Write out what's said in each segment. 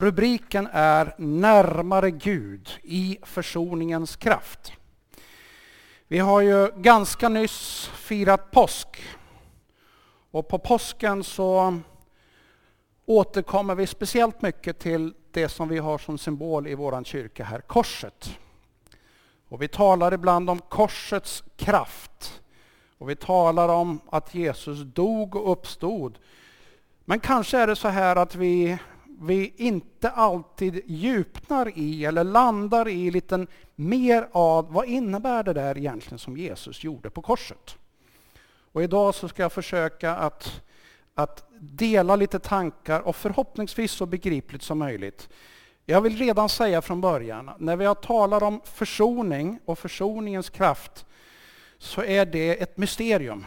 Rubriken är Närmare Gud i försoningens kraft. Vi har ju ganska nyss firat påsk. Och på påsken så återkommer vi speciellt mycket till det som vi har som symbol i vår kyrka här, korset. Och vi talar ibland om korsets kraft. Och vi talar om att Jesus dog och uppstod. Men kanske är det så här att vi, vi inte alltid djupnar i eller landar i lite mer av vad innebär det där egentligen som Jesus gjorde på korset. Och idag så ska jag försöka att, att dela lite tankar och förhoppningsvis så begripligt som möjligt. Jag vill redan säga från början, när vi har talat om försoning och försoningens kraft så är det ett mysterium.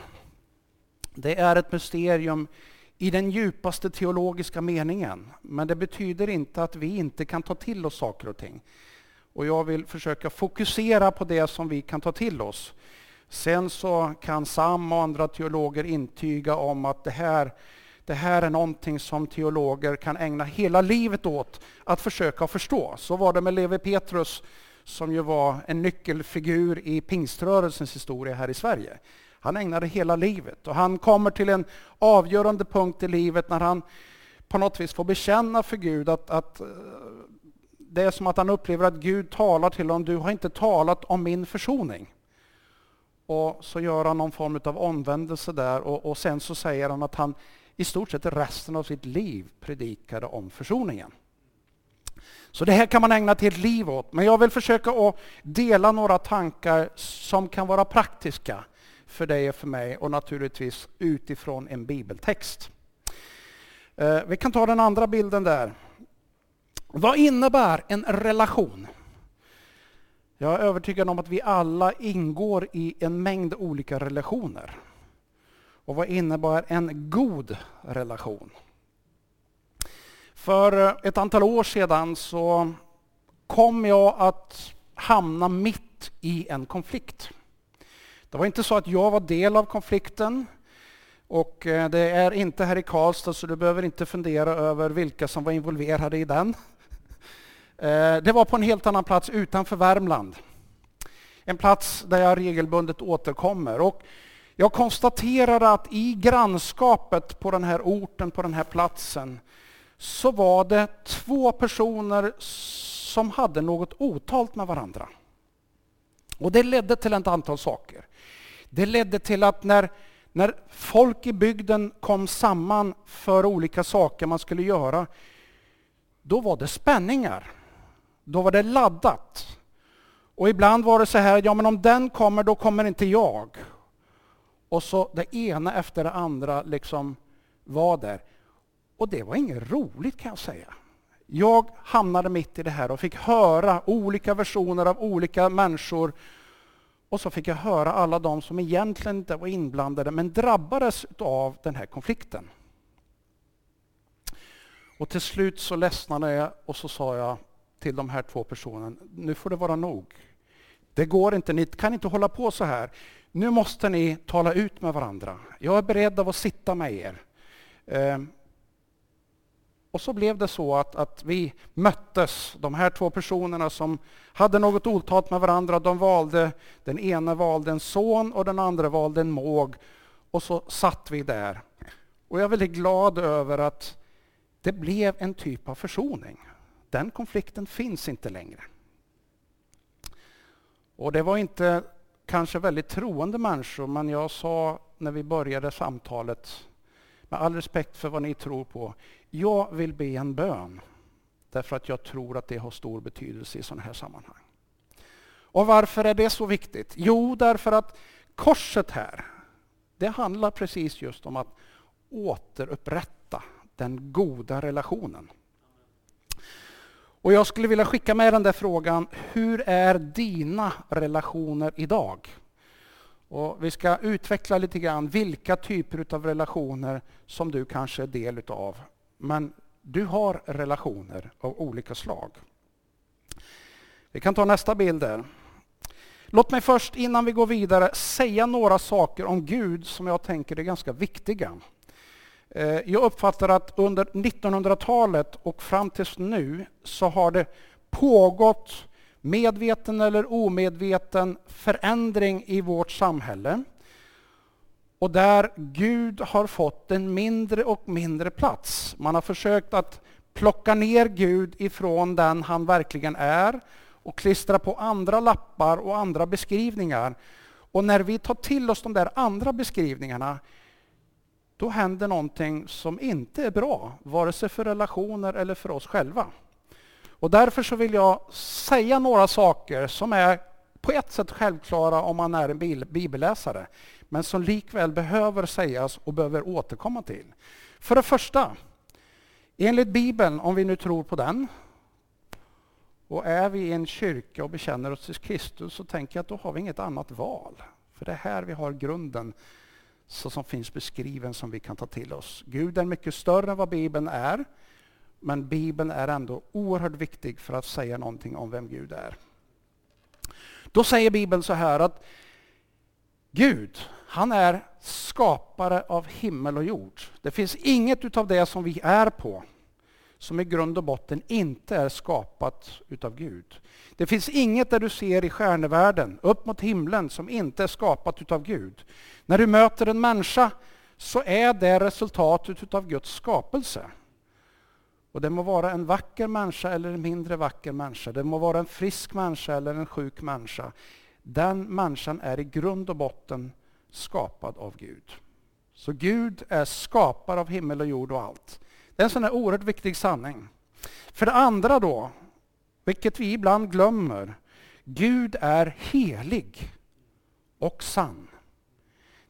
Det är ett mysterium i den djupaste teologiska meningen. Men det betyder inte att vi inte kan ta till oss saker och ting. Och jag vill försöka fokusera på det som vi kan ta till oss. Sen så kan Sam och andra teologer intyga om att det här, det här är någonting som teologer kan ägna hela livet åt att försöka förstå. Så var det med Levi Petrus som ju var en nyckelfigur i pingströrelsens historia här i Sverige. Han ägnade hela livet och han kommer till en avgörande punkt i livet när han på något vis får bekänna för Gud att, att eh, det är som att han upplever att Gud talar till honom, du har inte talat om min försoning. Och så gör han någon form av omvändelse där och, och sen så säger han att han i stort sett resten av sitt liv predikade om försoningen. Så det här kan man ägna ett helt liv åt. Men jag vill försöka att dela några tankar som kan vara praktiska för dig och för mig och naturligtvis utifrån en bibeltext. Eh, vi kan ta den andra bilden där. Vad innebär en relation? Jag är övertygad om att vi alla ingår i en mängd olika relationer. Och vad innebär en god relation? För eh, ett antal år sedan så kom jag att hamna mitt i en konflikt. Det var inte så att jag var del av konflikten. Och eh, det är inte här i Karlstad så du behöver inte fundera över vilka som var involverade i den. Eh, det var på en helt annan plats utanför Värmland. En plats där jag regelbundet återkommer. Och jag konstaterade att i grannskapet på den här orten, på den här platsen, så var det två personer som hade något otalt med varandra. Och det ledde till ett antal saker. Det ledde till att när, när folk i bygden kom samman för olika saker man skulle göra, då var det spänningar. Då var det laddat. Och ibland var det så här, ja men om den kommer, då kommer inte jag. Och så det ena efter det andra liksom var där. Och det var inget roligt kan jag säga. Jag hamnade mitt i det här och fick höra olika versioner av olika människor. Och så fick jag höra alla de som egentligen inte var inblandade men drabbades av den här konflikten. Och till slut så ledsnade jag och så sa jag till de här två personerna, nu får det vara nog. Det går inte, ni kan inte hålla på så här. Nu måste ni tala ut med varandra. Jag är beredd att sitta med er. Ehm, och så blev det så att, att vi möttes, de här två personerna som hade något otalt med varandra. De valde, den ena valde en son och den andra valde en måg. Och så satt vi där. Och jag är väldigt glad över att det blev en typ av försoning. Den konflikten finns inte längre. Och det var inte kanske väldigt troende människor, men jag sa när vi började samtalet, med all respekt för vad ni tror på, jag vill be en bön. Därför att jag tror att det har stor betydelse i sådana här sammanhang. Och varför är det så viktigt? Jo, därför att korset här, det handlar precis just om att återupprätta den goda relationen. Och jag skulle vilja skicka med den där frågan, hur är dina relationer idag? Och vi ska utveckla lite grann vilka typer av relationer som du kanske är del utav. Men du har relationer av olika slag. Vi kan ta nästa bild där. Låt mig först innan vi går vidare säga några saker om Gud som jag tänker är ganska viktiga. Eh, jag uppfattar att under 1900-talet och fram tills nu så har det pågått medveten eller omedveten förändring i vårt samhälle. Och där Gud har fått en mindre och mindre plats. Man har försökt att plocka ner Gud ifrån den han verkligen är och klistra på andra lappar och andra beskrivningar. Och när vi tar till oss de där andra beskrivningarna då händer någonting som inte är bra, vare sig för relationer eller för oss själva. Och därför så vill jag säga några saker som är på ett sätt självklara om man är en bibelläsare, men som likväl behöver sägas och behöver återkomma till. För det första, enligt Bibeln, om vi nu tror på den, och är vi i en kyrka och bekänner oss till Kristus så tänker jag att då har vi inget annat val. För det är här vi har grunden så som finns beskriven som vi kan ta till oss. Gud är mycket större än vad Bibeln är. Men Bibeln är ändå oerhört viktig för att säga någonting om vem Gud är. Då säger Bibeln så här att Gud, han är skapare av himmel och jord. Det finns inget utav det som vi är på som i grund och botten inte är skapat utav Gud. Det finns inget där du ser i stjärnevärlden, upp mot himlen, som inte är skapat utav Gud. När du möter en människa så är det resultatet utav Guds skapelse. Och det må vara en vacker människa eller en mindre vacker människa. Det må vara en frisk människa eller en sjuk människa. Den människan är i grund och botten skapad av Gud. Så Gud är skapare av himmel och jord och allt. Det är en sån här oerhört viktig sanning. För det andra då, vilket vi ibland glömmer. Gud är helig och sann.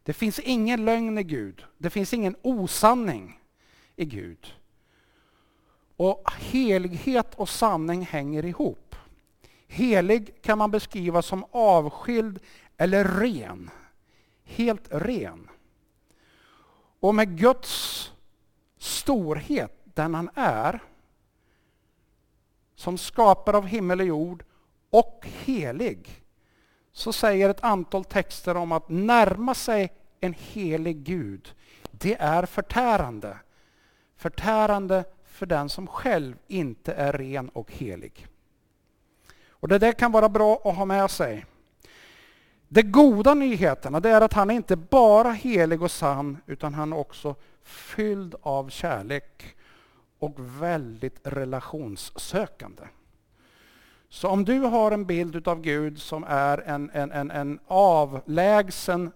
Det finns ingen lögn i Gud. Det finns ingen osanning i Gud. Och helighet och sanning hänger ihop. Helig kan man beskriva som avskild eller ren. Helt ren. Och med Guds storhet, den han är, som skapare av himmel och jord och helig, så säger ett antal texter om att närma sig en helig Gud, det är förtärande. Förtärande för den som själv inte är ren och helig. Och Det där kan vara bra att ha med sig. De goda nyheterna det är att han är inte bara helig och sann, utan han är också fylld av kärlek och väldigt relationssökande. Så om du har en bild av Gud som är en, en, en, en avlägsen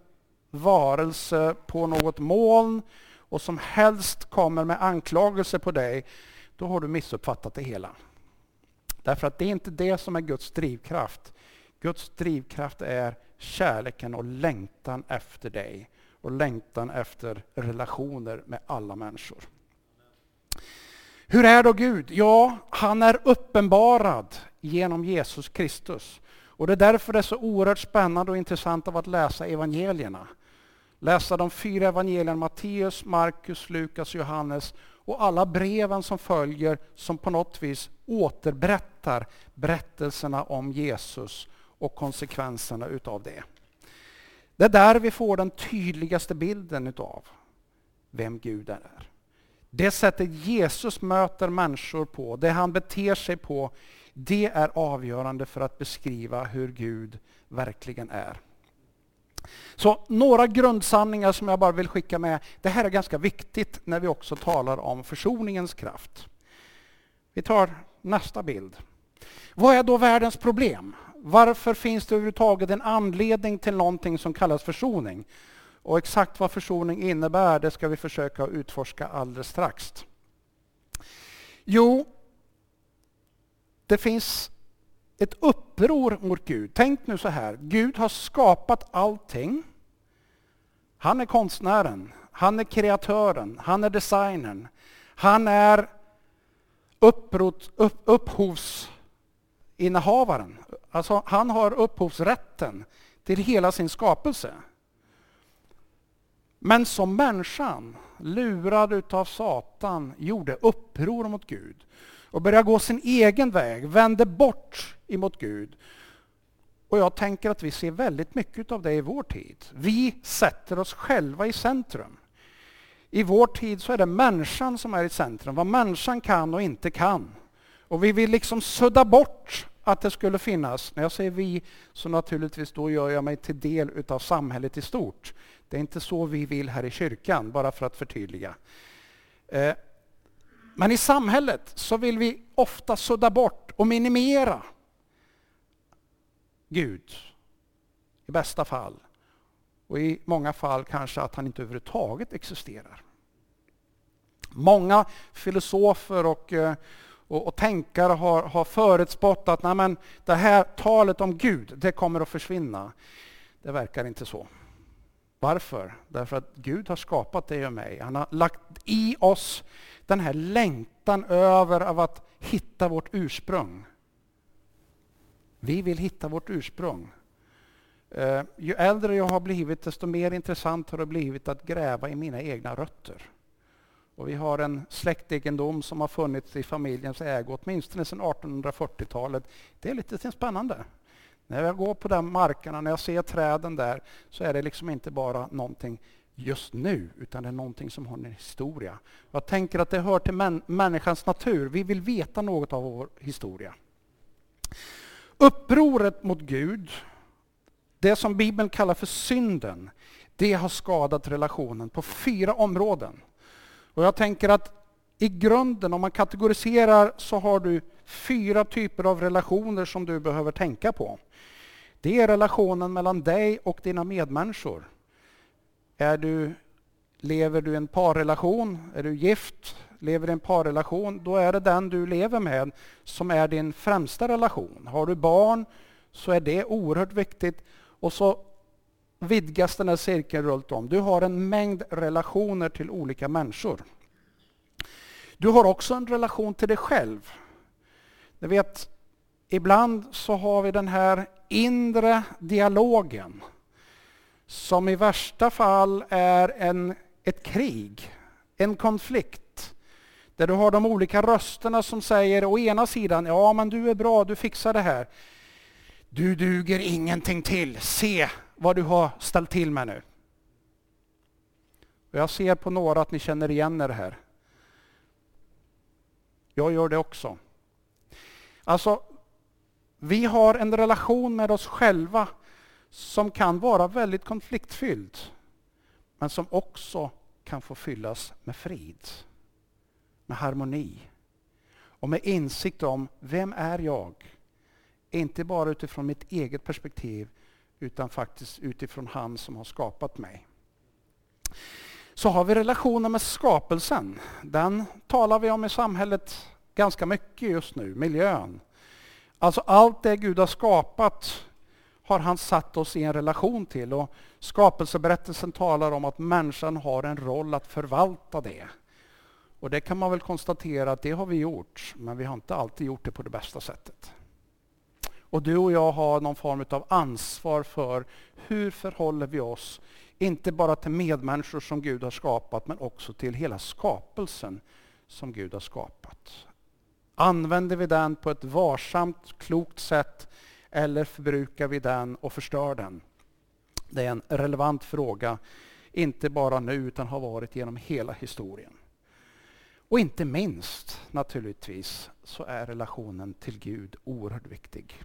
varelse på något moln och som helst kommer med anklagelser på dig, då har du missuppfattat det hela. Därför att det är inte det som är Guds drivkraft. Guds drivkraft är kärleken och längtan efter dig och längtan efter relationer med alla människor. Hur är då Gud? Ja, han är uppenbarad genom Jesus Kristus. Och det är därför det är så oerhört spännande och intressant av att läsa evangelierna. Läsa de fyra evangelierna Matteus, Markus, Lukas, Johannes och alla breven som följer som på något vis återberättar berättelserna om Jesus och konsekvenserna utav det. Det är där vi får den tydligaste bilden utav vem Gud är. Det sättet Jesus möter människor på, det han beter sig på, det är avgörande för att beskriva hur Gud verkligen är. Så några grundsanningar som jag bara vill skicka med. Det här är ganska viktigt när vi också talar om försoningens kraft. Vi tar nästa bild. Vad är då världens problem? Varför finns det överhuvudtaget en anledning till någonting som kallas försoning? Och exakt vad försoning innebär, det ska vi försöka utforska alldeles strax. Jo, det finns ett uppror mot Gud. Tänk nu så här, Gud har skapat allting. Han är konstnären, han är kreatören, han är designern. Han är upprot, upp, upphovsinnehavaren. Alltså, han har upphovsrätten till hela sin skapelse. Men som människan, lurad utav Satan, gjorde uppror mot Gud och börjar gå sin egen väg, vänder bort emot Gud. Och jag tänker att vi ser väldigt mycket av det i vår tid. Vi sätter oss själva i centrum. I vår tid så är det människan som är i centrum, vad människan kan och inte kan. Och vi vill liksom sudda bort att det skulle finnas, när jag säger vi, så naturligtvis då gör jag mig till del utav samhället i stort. Det är inte så vi vill här i kyrkan, bara för att förtydliga. Eh, men i samhället så vill vi ofta sudda bort och minimera Gud, i bästa fall. Och i många fall kanske att han inte överhuvudtaget existerar. Många filosofer och, eh, och, och tänkare har, har förutspått att nej men, det här talet om Gud, det kommer att försvinna. Det verkar inte så. Varför? Därför att Gud har skapat dig och mig. Han har lagt i oss den här längtan över av att hitta vårt ursprung. Vi vill hitta vårt ursprung. Uh, ju äldre jag har blivit, desto mer intressant har det blivit att gräva i mina egna rötter. Och vi har en släktegendom som har funnits i familjens ägo åtminstone sedan 1840-talet. Det är lite spännande. När jag går på de markerna, när jag ser träden där, så är det liksom inte bara någonting just nu, utan det är någonting som har en historia. Jag tänker att det hör till män, människans natur. Vi vill veta något av vår historia. Upproret mot Gud, det som Bibeln kallar för synden, det har skadat relationen på fyra områden. Och jag tänker att i grunden, om man kategoriserar, så har du fyra typer av relationer som du behöver tänka på. Det är relationen mellan dig och dina medmänniskor. Är du, lever du i en parrelation, är du gift, lever i en parrelation, då är det den du lever med som är din främsta relation. Har du barn så är det oerhört viktigt. Och så vidgas den här cirkeln runt om. Du har en mängd relationer till olika människor. Du har också en relation till dig själv. Du vet, ibland så har vi den här inre dialogen som i värsta fall är en, ett krig, en konflikt. Där du har de olika rösterna som säger å ena sidan, ja men du är bra, du fixar det här. Du duger ingenting till, se vad du har ställt till med nu. Och jag ser på några att ni känner igen er här. Jag gör det också. Alltså, vi har en relation med oss själva som kan vara väldigt konfliktfylld, men som också kan få fyllas med frid, med harmoni och med insikt om vem är jag? Inte bara utifrån mitt eget perspektiv utan faktiskt utifrån han som har skapat mig. Så har vi relationen med skapelsen. Den talar vi om i samhället ganska mycket just nu, miljön. Alltså allt det Gud har skapat har han satt oss i en relation till. Och skapelseberättelsen talar om att människan har en roll att förvalta det. Och det kan man väl konstatera att det har vi gjort, men vi har inte alltid gjort det på det bästa sättet. Och du och jag har någon form av ansvar för hur förhåller vi oss, inte bara till medmänniskor som Gud har skapat, men också till hela skapelsen som Gud har skapat. Använder vi den på ett varsamt, klokt sätt eller förbrukar vi den och förstör den? Det är en relevant fråga, inte bara nu utan har varit genom hela historien. Och inte minst naturligtvis så är relationen till Gud oerhört viktig.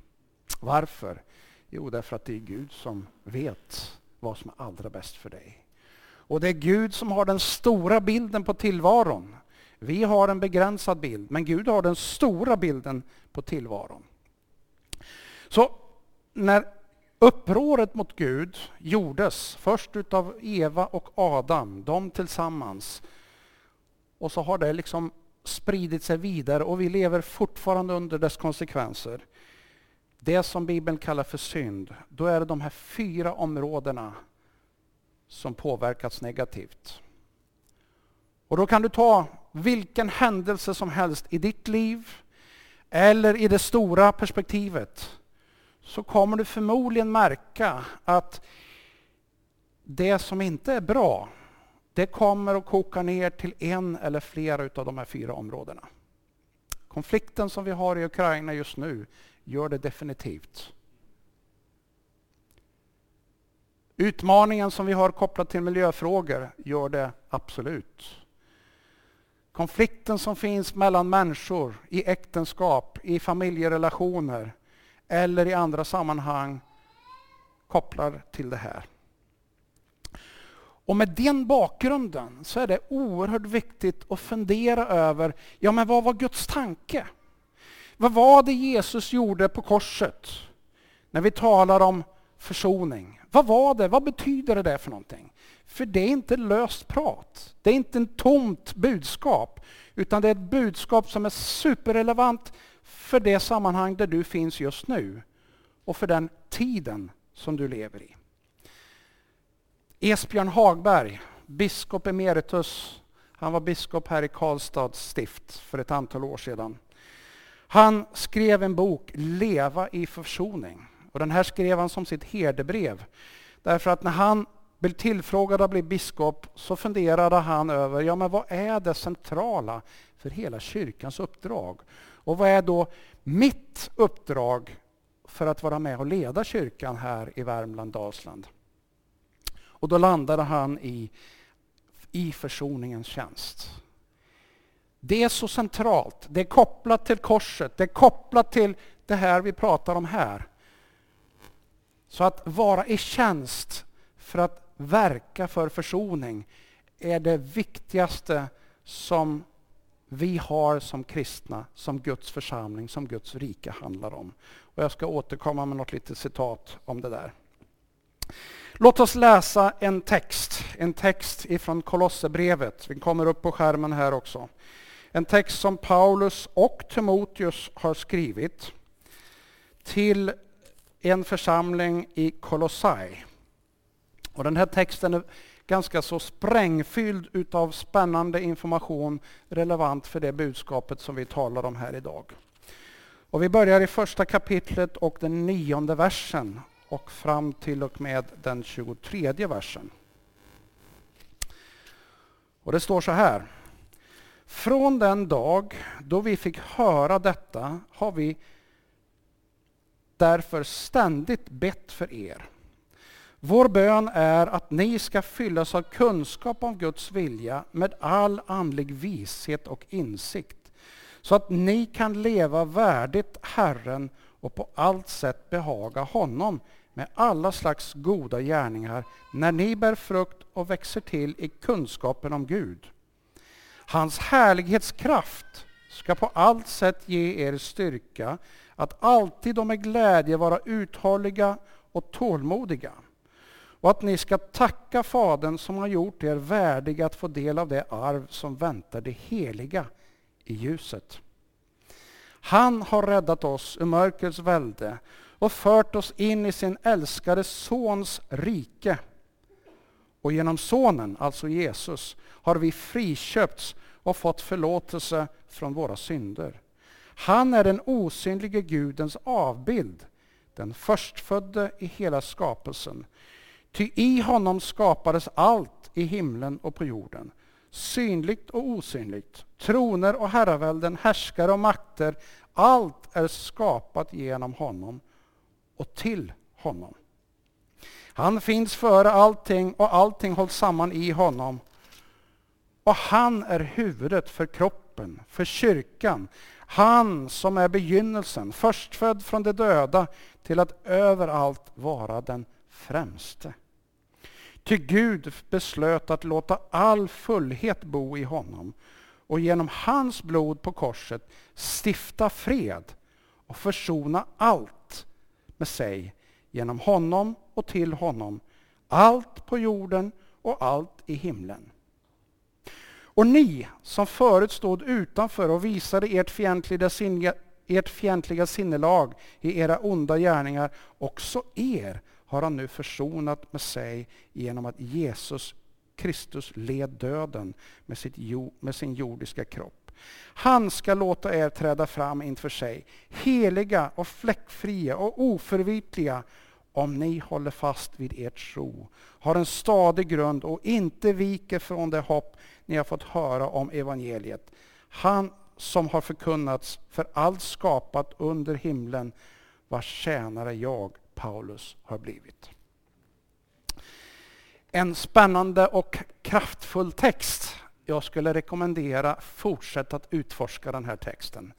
Varför? Jo, därför att det är Gud som vet vad som är allra bäst för dig. Och det är Gud som har den stora bilden på tillvaron. Vi har en begränsad bild, men Gud har den stora bilden på tillvaron. Så när upproret mot Gud gjordes, först utav Eva och Adam, de tillsammans, och så har det liksom spridit sig vidare och vi lever fortfarande under dess konsekvenser. Det som Bibeln kallar för synd, då är det de här fyra områdena som påverkats negativt. Och då kan du ta vilken händelse som helst i ditt liv eller i det stora perspektivet så kommer du förmodligen märka att det som inte är bra det kommer att koka ner till en eller flera av de här fyra områdena. Konflikten som vi har i Ukraina just nu gör det definitivt. Utmaningen som vi har kopplat till miljöfrågor gör det absolut. Konflikten som finns mellan människor i äktenskap, i familjerelationer eller i andra sammanhang kopplar till det här. Och med den bakgrunden så är det oerhört viktigt att fundera över, ja men vad var Guds tanke? Vad var det Jesus gjorde på korset? När vi talar om försoning. Vad var det? Vad betyder det för någonting? För det är inte löst prat. Det är inte ett tomt budskap. Utan det är ett budskap som är superrelevant för det sammanhang där du finns just nu. Och för den tiden som du lever i. Esbjörn Hagberg, biskop emeritus. Han var biskop här i Karlstads stift för ett antal år sedan. Han skrev en bok, Leva i försoning. Och den här skrev han som sitt herdebrev. Därför att när han blev tillfrågad att bli biskop så funderade han över, ja men vad är det centrala för hela kyrkans uppdrag? Och vad är då mitt uppdrag för att vara med och leda kyrkan här i Värmland, Dalsland? Och då landade han i, i försoningens tjänst. Det är så centralt, det är kopplat till korset, det är kopplat till det här vi pratar om här. Så att vara i tjänst för att verka för försoning är det viktigaste som vi har som kristna, som Guds församling, som Guds rike handlar om. Och jag ska återkomma med något litet citat om det där. Låt oss läsa en text, en text ifrån Kolosserbrevet. Vi kommer upp på skärmen här också. En text som Paulus och Timoteus har skrivit till en församling i Kolossai. Och den här texten är ganska så sprängfylld utav spännande information relevant för det budskapet som vi talar om här idag. Och vi börjar i första kapitlet och den nionde versen och fram till och med den 23 versen. Och det står så här. Från den dag då vi fick höra detta har vi därför ständigt bett för er. Vår bön är att ni ska fyllas av kunskap om Guds vilja med all andlig vishet och insikt, så att ni kan leva värdigt Herren och på allt sätt behaga honom med alla slags goda gärningar när ni bär frukt och växer till i kunskapen om Gud. Hans härlighetskraft ska på allt sätt ge er styrka att alltid och med glädje vara uthålliga och tålmodiga. Och att ni ska tacka Fadern som har gjort er värdiga att få del av det arv som väntar det heliga i ljuset. Han har räddat oss ur mörkrets välde och fört oss in i sin älskade Sons rike. Och genom Sonen, alltså Jesus, har vi friköpts och fått förlåtelse från våra synder. Han är den osynlige Gudens avbild, den förstfödde i hela skapelsen. Ty i honom skapades allt i himlen och på jorden, synligt och osynligt, troner och herravälden, härskare och makter, allt är skapat genom honom och till honom. Han finns före allting och allting hålls samman i honom. Och han är huvudet för kroppen, för kyrkan. Han som är begynnelsen, förstfödd från de döda, till att överallt vara den främste. Ty Gud beslöt att låta all fullhet bo i honom och genom hans blod på korset stifta fred och försona allt med sig genom honom och till honom, allt på jorden och allt i himlen. Och ni som förut stod utanför och visade ert fientliga, sinne, ert fientliga sinnelag i era onda gärningar, också er har han nu försonat med sig genom att Jesus Kristus led döden med, sitt, med sin jordiska kropp. Han ska låta er träda fram inför sig, heliga och fläckfria och oförvitliga, om ni håller fast vid ert tro, har en stadig grund och inte viker från det hopp ni har fått höra om evangeliet. Han som har förkunnats för allt skapat under himlen, vars tjänare jag, Paulus, har blivit. En spännande och kraftfull text. Jag skulle rekommendera fortsätt att utforska den här texten.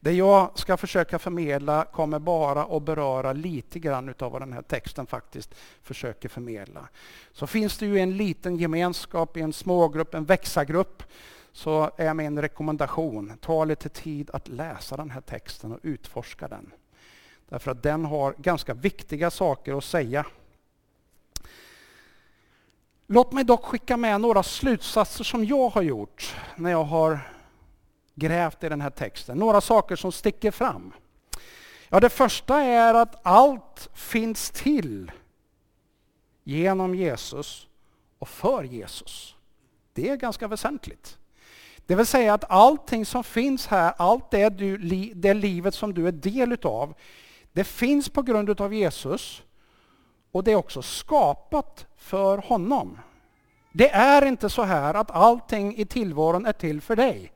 Det jag ska försöka förmedla kommer bara att beröra lite grann utav vad den här texten faktiskt försöker förmedla. Så finns det ju en liten gemenskap i en smågrupp, en växargrupp. så är min rekommendation, ta lite tid att läsa den här texten och utforska den. Därför att den har ganska viktiga saker att säga. Låt mig dock skicka med några slutsatser som jag har gjort när jag har grävt i den här texten. Några saker som sticker fram. Ja, det första är att allt finns till genom Jesus och för Jesus. Det är ganska väsentligt. Det vill säga att allting som finns här, allt det, du, det livet som du är del utav, det finns på grund av Jesus och det är också skapat för honom. Det är inte så här att allting i tillvaron är till för dig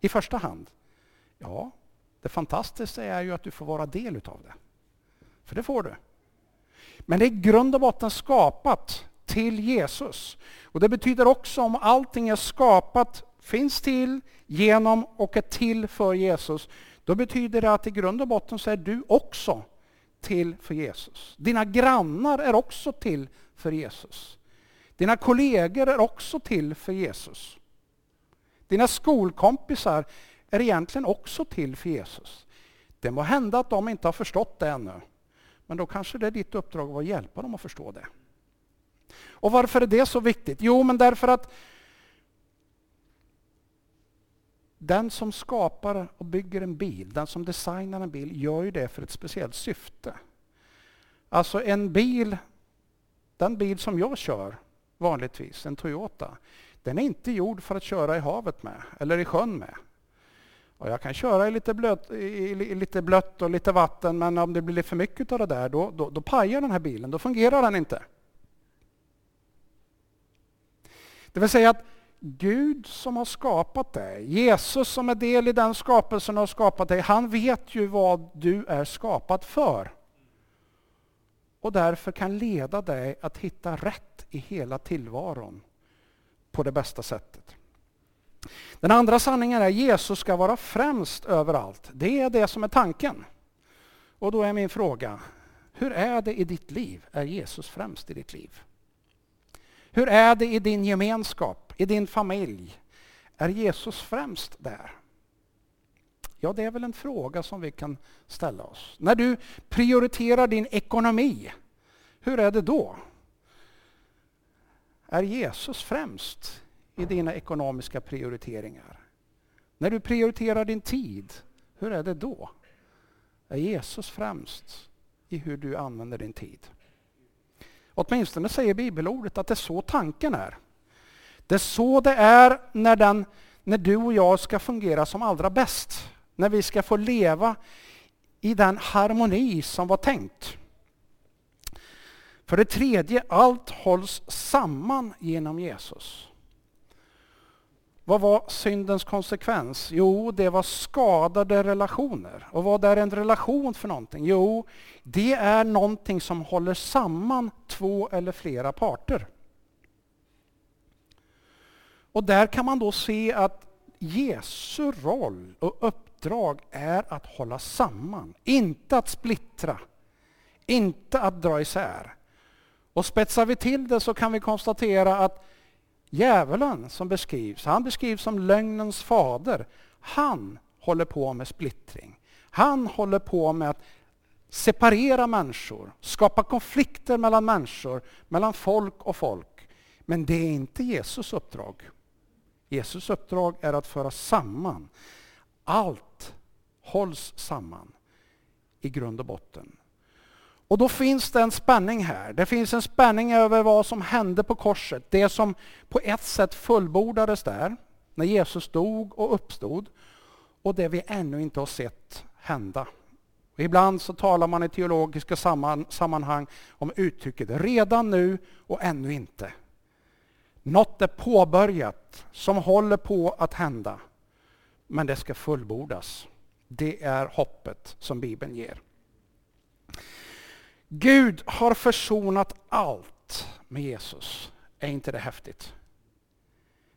i första hand? Ja, det fantastiska är ju att du får vara del utav det. För det får du. Men det är i grund och botten skapat till Jesus. Och Det betyder också om allting är skapat, finns till, genom och är till för Jesus, då betyder det att i grund och botten så är du också till för Jesus. Dina grannar är också till för Jesus. Dina kollegor är också till för Jesus. Dina skolkompisar är egentligen också till för Jesus. Det må hända att de inte har förstått det ännu. Men då kanske det är ditt uppdrag att hjälpa dem att förstå det. Och varför är det så viktigt? Jo, men därför att den som skapar och bygger en bil, den som designar en bil, gör ju det för ett speciellt syfte. Alltså en bil, den bil som jag kör vanligtvis, en Toyota, den är inte gjord för att köra i havet med, eller i sjön med. Och jag kan köra i lite, blöt, i, lite blött och lite vatten, men om det blir för mycket av det där, då, då, då pajar den här bilen. Då fungerar den inte. Det vill säga att Gud som har skapat dig, Jesus som är del i den skapelsen och har skapat dig, han vet ju vad du är skapad för. Och därför kan leda dig att hitta rätt i hela tillvaron på det bästa sättet. Den andra sanningen är att Jesus ska vara främst överallt. Det är det som är tanken. Och då är min fråga, hur är det i ditt liv? Är Jesus främst i ditt liv? Hur är det i din gemenskap, i din familj? Är Jesus främst där? Ja, det är väl en fråga som vi kan ställa oss. När du prioriterar din ekonomi, hur är det då? Är Jesus främst i dina ekonomiska prioriteringar? När du prioriterar din tid, hur är det då? Är Jesus främst i hur du använder din tid? Åtminstone säger bibelordet att det är så tanken är. Det är så det är när, den, när du och jag ska fungera som allra bäst. När vi ska få leva i den harmoni som var tänkt. För det tredje, allt hålls samman genom Jesus. Vad var syndens konsekvens? Jo, det var skadade relationer. Och vad är en relation för någonting? Jo, det är någonting som håller samman två eller flera parter. Och där kan man då se att Jesu roll och uppdrag är att hålla samman, inte att splittra, inte att dra isär. Och spetsar vi till det så kan vi konstatera att djävulen som beskrivs, han beskrivs som lögnens fader. Han håller på med splittring. Han håller på med att separera människor, skapa konflikter mellan människor, mellan folk och folk. Men det är inte Jesus uppdrag. Jesus uppdrag är att föra samman. Allt hålls samman i grund och botten. Och då finns det en spänning här. Det finns en spänning över vad som hände på korset. Det som på ett sätt fullbordades där, när Jesus dog och uppstod. Och det vi ännu inte har sett hända. Och ibland så talar man i teologiska sammanhang om uttrycket redan nu och ännu inte. Något är påbörjat som håller på att hända. Men det ska fullbordas. Det är hoppet som Bibeln ger. Gud har försonat allt med Jesus. Är inte det häftigt?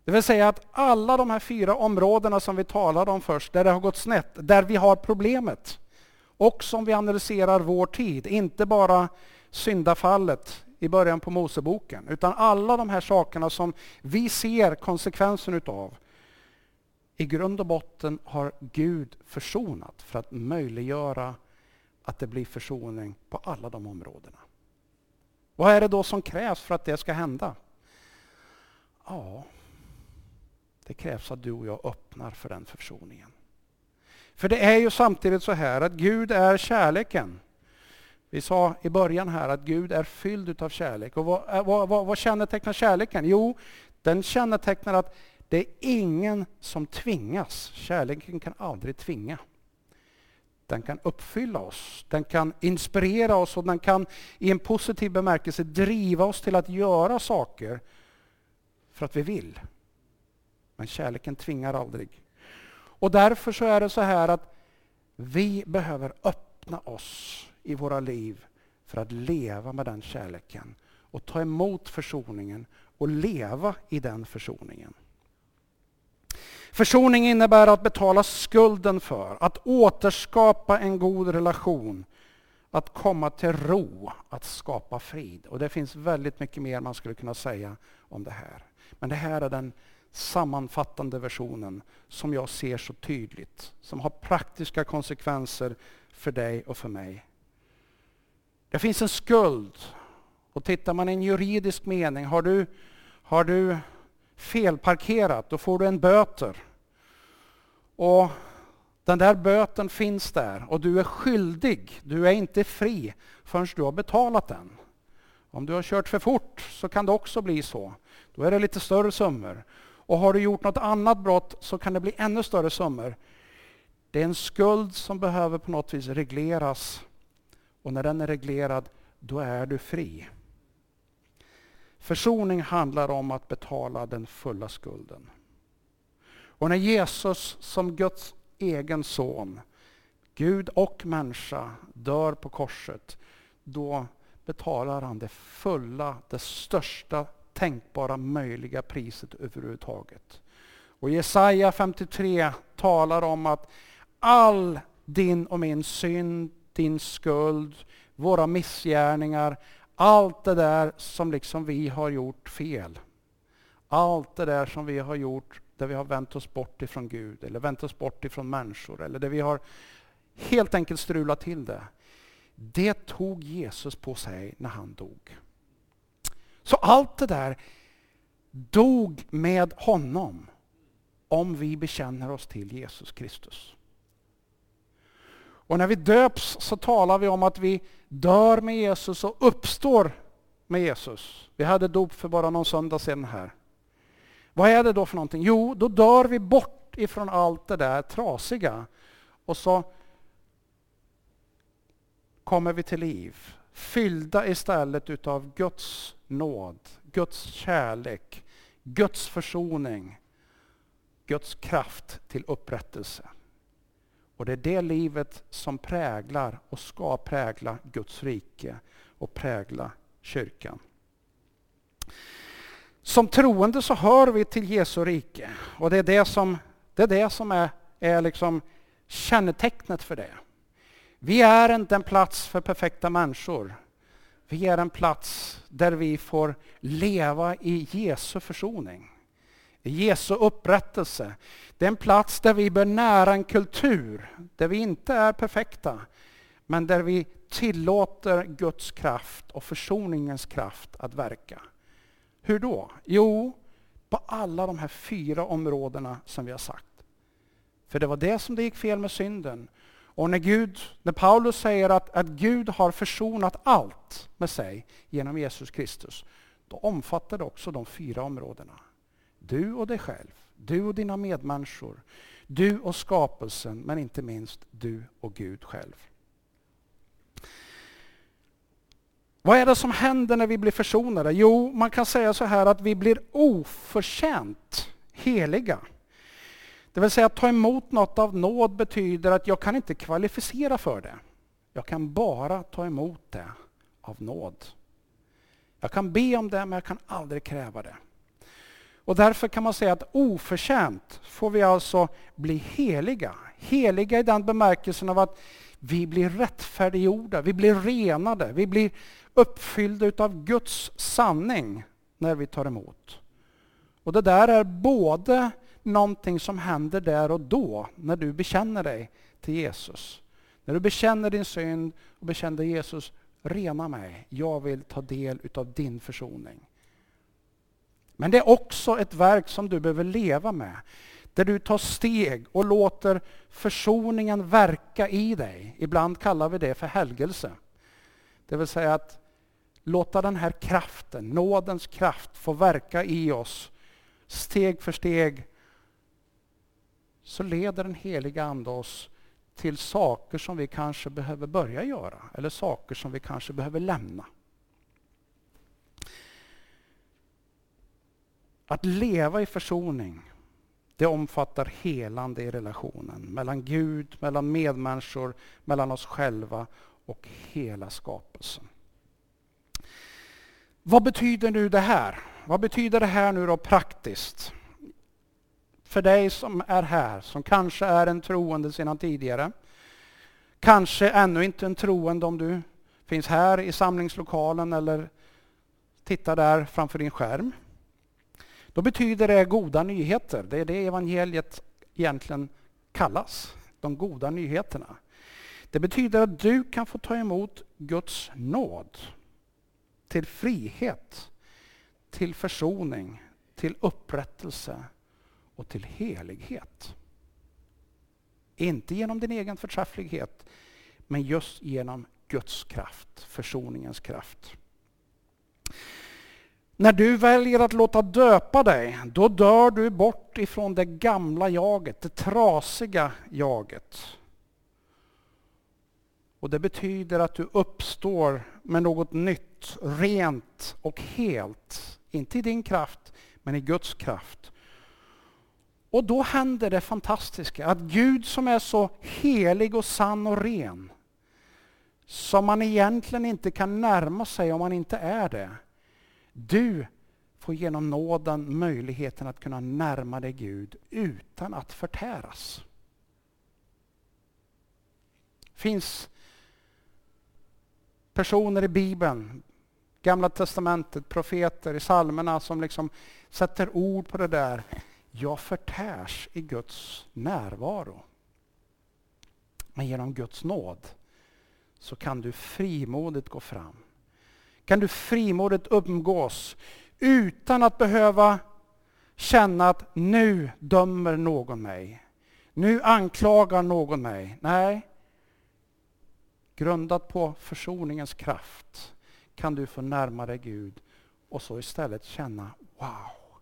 Det vill säga att alla de här fyra områdena som vi talade om först, där det har gått snett, där vi har problemet, och som vi analyserar vår tid, inte bara syndafallet i början på Moseboken, utan alla de här sakerna som vi ser konsekvensen utav. I grund och botten har Gud försonat för att möjliggöra att det blir försoning på alla de områdena. Vad är det då som krävs för att det ska hända? Ja, det krävs att du och jag öppnar för den försoningen. För det är ju samtidigt så här att Gud är kärleken. Vi sa i början här att Gud är fylld av kärlek. Och vad, eh, vad, vad, vad kännetecknar kärleken? Jo, den kännetecknar att det är ingen som tvingas. Kärleken kan aldrig tvinga. Den kan uppfylla oss, den kan inspirera oss och den kan i en positiv bemärkelse driva oss till att göra saker för att vi vill. Men kärleken tvingar aldrig. Och därför så är det så här att vi behöver öppna oss i våra liv för att leva med den kärleken och ta emot försoningen och leva i den försoningen. Försoning innebär att betala skulden för, att återskapa en god relation, att komma till ro, att skapa frid. Och det finns väldigt mycket mer man skulle kunna säga om det här. Men det här är den sammanfattande versionen som jag ser så tydligt, som har praktiska konsekvenser för dig och för mig. Det finns en skuld. Och tittar man i en juridisk mening, har du, har du felparkerat, då får du en böter. Och den där böten finns där och du är skyldig, du är inte fri förrän du har betalat den. Om du har kört för fort så kan det också bli så. Då är det lite större summor. Och har du gjort något annat brott så kan det bli ännu större summor. Det är en skuld som behöver på något vis regleras. Och när den är reglerad, då är du fri. Försoning handlar om att betala den fulla skulden. Och när Jesus som Guds egen son, Gud och människa, dör på korset, då betalar han det fulla, det största tänkbara möjliga priset överhuvudtaget. Och Jesaja 53 talar om att all din och min synd, din skuld, våra missgärningar, allt det där som liksom vi har gjort fel. Allt det där som vi har gjort där vi har vänt oss bort ifrån Gud eller vänt oss bort ifrån människor eller där vi har helt enkelt strulat till det. Det tog Jesus på sig när han dog. Så allt det där dog med honom om vi bekänner oss till Jesus Kristus. Och när vi döps så talar vi om att vi dör med Jesus och uppstår med Jesus. Vi hade dop för bara någon söndag sedan här. Vad är det då för någonting? Jo, då dör vi bort ifrån allt det där trasiga. Och så kommer vi till liv. Fyllda istället utav Guds nåd, Guds kärlek, Guds försoning, Guds kraft till upprättelse. Och det är det livet som präglar och ska prägla Guds rike och prägla kyrkan. Som troende så hör vi till Jesu rike och det är det som, det är, det som är, är liksom kännetecknet för det. Vi är inte en plats för perfekta människor. Vi är en plats där vi får leva i Jesu försoning. Jesu upprättelse. Det är en plats där vi bör nära en kultur där vi inte är perfekta. Men där vi tillåter Guds kraft och försoningens kraft att verka. Hur då? Jo, på alla de här fyra områdena som vi har sagt. För det var det som det gick fel med synden. Och när, Gud, när Paulus säger att, att Gud har försonat allt med sig genom Jesus Kristus, då omfattar det också de fyra områdena. Du och dig själv, du och dina medmänniskor, du och skapelsen, men inte minst du och Gud själv. Vad är det som händer när vi blir försonade? Jo, man kan säga så här att vi blir oförtjänt heliga. Det vill säga att ta emot något av nåd betyder att jag kan inte kvalificera för det. Jag kan bara ta emot det av nåd. Jag kan be om det, men jag kan aldrig kräva det. Och därför kan man säga att oförtjänt får vi alltså bli heliga. Heliga i den bemärkelsen av att vi blir rättfärdiggjorda, vi blir renade, vi blir uppfyllda av Guds sanning när vi tar emot. Och det där är både någonting som händer där och då när du bekänner dig till Jesus. När du bekänner din synd och bekänner Jesus, rena mig, jag vill ta del utav din försoning. Men det är också ett verk som du behöver leva med. Där du tar steg och låter försoningen verka i dig. Ibland kallar vi det för helgelse. Det vill säga att låta den här kraften, nådens kraft, få verka i oss steg för steg. Så leder den heliga Ande oss till saker som vi kanske behöver börja göra eller saker som vi kanske behöver lämna. Att leva i försoning, det omfattar helande i relationen mellan Gud, mellan medmänniskor, mellan oss själva och hela skapelsen. Vad betyder nu det här? Vad betyder det här nu då praktiskt? För dig som är här, som kanske är en troende sedan tidigare. Kanske ännu inte en troende om du finns här i samlingslokalen eller tittar där framför din skärm. Då betyder det goda nyheter. Det är det evangeliet egentligen kallas. De goda nyheterna. Det betyder att du kan få ta emot Guds nåd till frihet, till försoning, till upprättelse och till helighet. Inte genom din egen förträfflighet, men just genom Guds kraft, försoningens kraft. När du väljer att låta döpa dig, då dör du bort ifrån det gamla jaget, det trasiga jaget. Och det betyder att du uppstår med något nytt, rent och helt. Inte i din kraft, men i Guds kraft. Och då händer det fantastiska, att Gud som är så helig och sann och ren, som man egentligen inte kan närma sig om man inte är det, du får genom nåden möjligheten att kunna närma dig Gud utan att förtäras. Det finns personer i Bibeln, Gamla Testamentet, profeter i psalmerna som liksom sätter ord på det där. Jag förtärs i Guds närvaro. Men genom Guds nåd så kan du frimodigt gå fram kan du frimodigt umgås utan att behöva känna att nu dömer någon mig. Nu anklagar någon mig. Nej. Grundat på försoningens kraft kan du få närma dig Gud och så istället känna wow,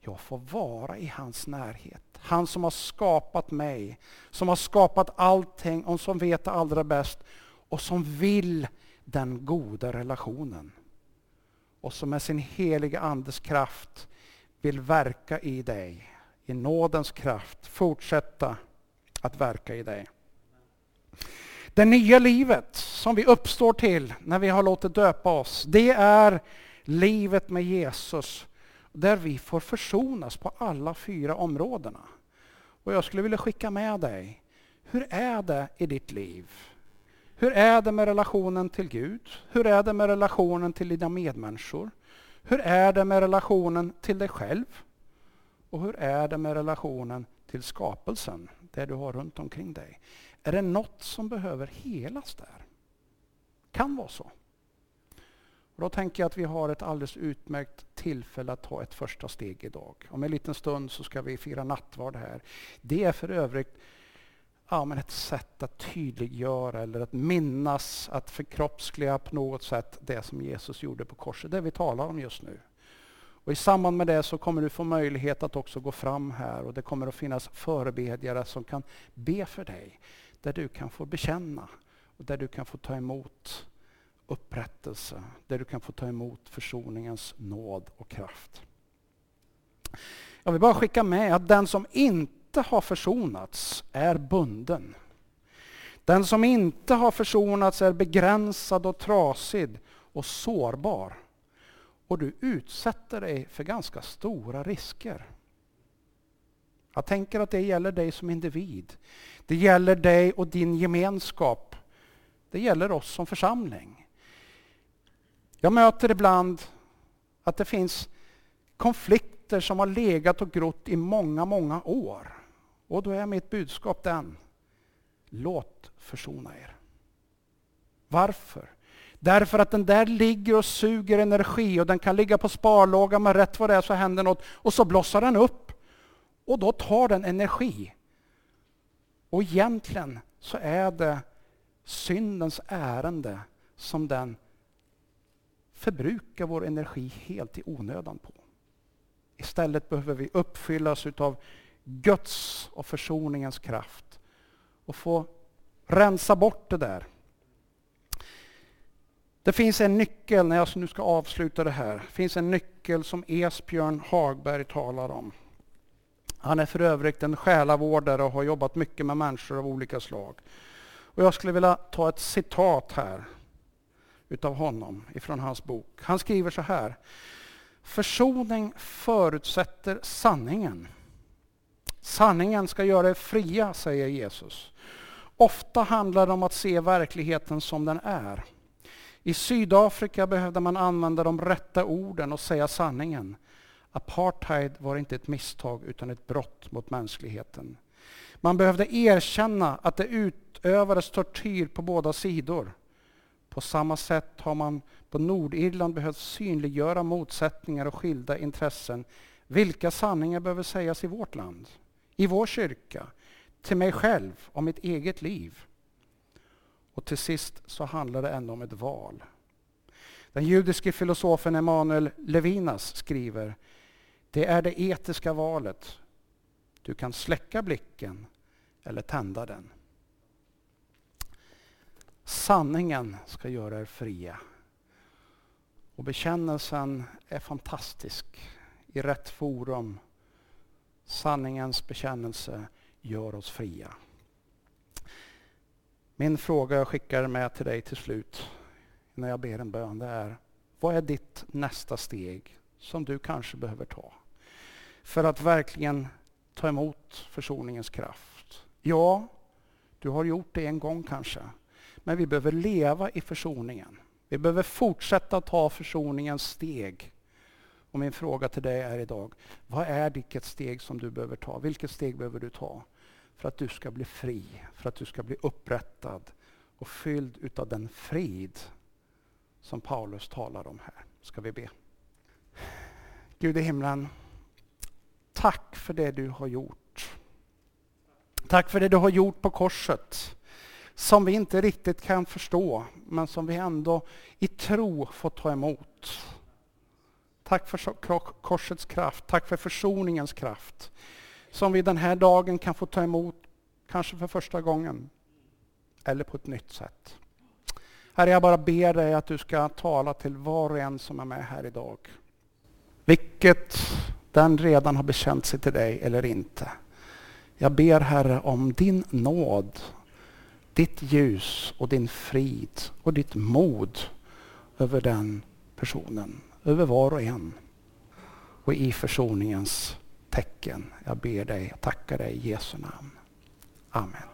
jag får vara i hans närhet. Han som har skapat mig, som har skapat allting och som vet det allra bäst och som vill den goda relationen. Och som med sin heliga Andes kraft vill verka i dig. I nådens kraft fortsätta att verka i dig. Det nya livet som vi uppstår till när vi har låtit döpa oss, det är livet med Jesus. Där vi får försonas på alla fyra områdena. Och jag skulle vilja skicka med dig, hur är det i ditt liv? Hur är det med relationen till Gud? Hur är det med relationen till dina medmänniskor? Hur är det med relationen till dig själv? Och hur är det med relationen till skapelsen, det du har runt omkring dig? Är det något som behöver helas där? Kan vara så. Och då tänker jag att vi har ett alldeles utmärkt tillfälle att ta ett första steg idag. Om en liten stund så ska vi fira nattvard här. Det är för övrigt ja, men ett sätt att tydliggöra eller att minnas, att förkroppsliga på något sätt det som Jesus gjorde på korset. Det vi talar om just nu. Och I samband med det så kommer du få möjlighet att också gå fram här och det kommer att finnas förebedjare som kan be för dig. Där du kan få bekänna och där du kan få ta emot upprättelse, där du kan få ta emot försoningens nåd och kraft. Jag vill bara skicka med att den som inte inte har försonats är bunden. Den som inte har försonats är begränsad och trasig och sårbar. och du utsätter dig för ganska stora risker. Jag tänker att det gäller dig som individ. Det gäller dig och din gemenskap. Det gäller oss som församling. Jag möter ibland att det finns konflikter som har legat och grott i många, många år. Och då är mitt budskap den. Låt försona er. Varför? Därför att den där ligger och suger energi och den kan ligga på sparlåga, men rätt vad det är så händer något och så blossar den upp. Och då tar den energi. Och egentligen så är det syndens ärende som den förbrukar vår energi helt i onödan på. Istället behöver vi uppfyllas utav Guds och försoningens kraft och få rensa bort det där. Det finns en nyckel, när jag nu ska avsluta det här, det finns en nyckel som Esbjörn Hagberg talar om. Han är för övrigt en själavårdare och har jobbat mycket med människor av olika slag. Och jag skulle vilja ta ett citat här utav honom ifrån hans bok. Han skriver så här. Försoning förutsätter sanningen. Sanningen ska göra er fria, säger Jesus. Ofta handlar det om att se verkligheten som den är. I Sydafrika behövde man använda de rätta orden och säga sanningen. Apartheid var inte ett misstag utan ett brott mot mänskligheten. Man behövde erkänna att det utövades tortyr på båda sidor. På samma sätt har man på Nordirland behövt synliggöra motsättningar och skilda intressen. Vilka sanningar behöver sägas i vårt land? I vår kyrka? Till mig själv och mitt eget liv? Och till sist så handlar det ändå om ett val. Den judiske filosofen Emanuel Levinas skriver det är det etiska valet. Du kan släcka blicken eller tända den. Sanningen ska göra er fria. Och bekännelsen är fantastisk. I rätt forum. Sanningens bekännelse gör oss fria. Min fråga jag skickar med till dig till slut när jag ber en bön det är vad är ditt nästa steg som du kanske behöver ta för att verkligen ta emot försoningens kraft? Ja, du har gjort det en gång kanske. Men vi behöver leva i försoningen. Vi behöver fortsätta ta försoningens steg. Och min fråga till dig är idag, vad är vilket steg som du behöver ta? Vilket steg behöver du ta för att du ska bli fri, för att du ska bli upprättad och fylld utav den frid som Paulus talar om här. Ska vi be. Gud i himlen, tack för det du har gjort. Tack för det du har gjort på korset som vi inte riktigt kan förstå, men som vi ändå i tro får ta emot. Tack för korsets kraft, tack för försoningens kraft, som vi den här dagen kan få ta emot, kanske för första gången, eller på ett nytt sätt. Herre, jag bara ber dig att du ska tala till var och en som är med här idag. Vilket den redan har bekänt sig till dig eller inte. Jag ber Herre om din nåd ditt ljus och din frid och ditt mod över den personen, över var och en. Och i försoningens tecken, jag ber dig, tackar dig i Jesu namn. Amen.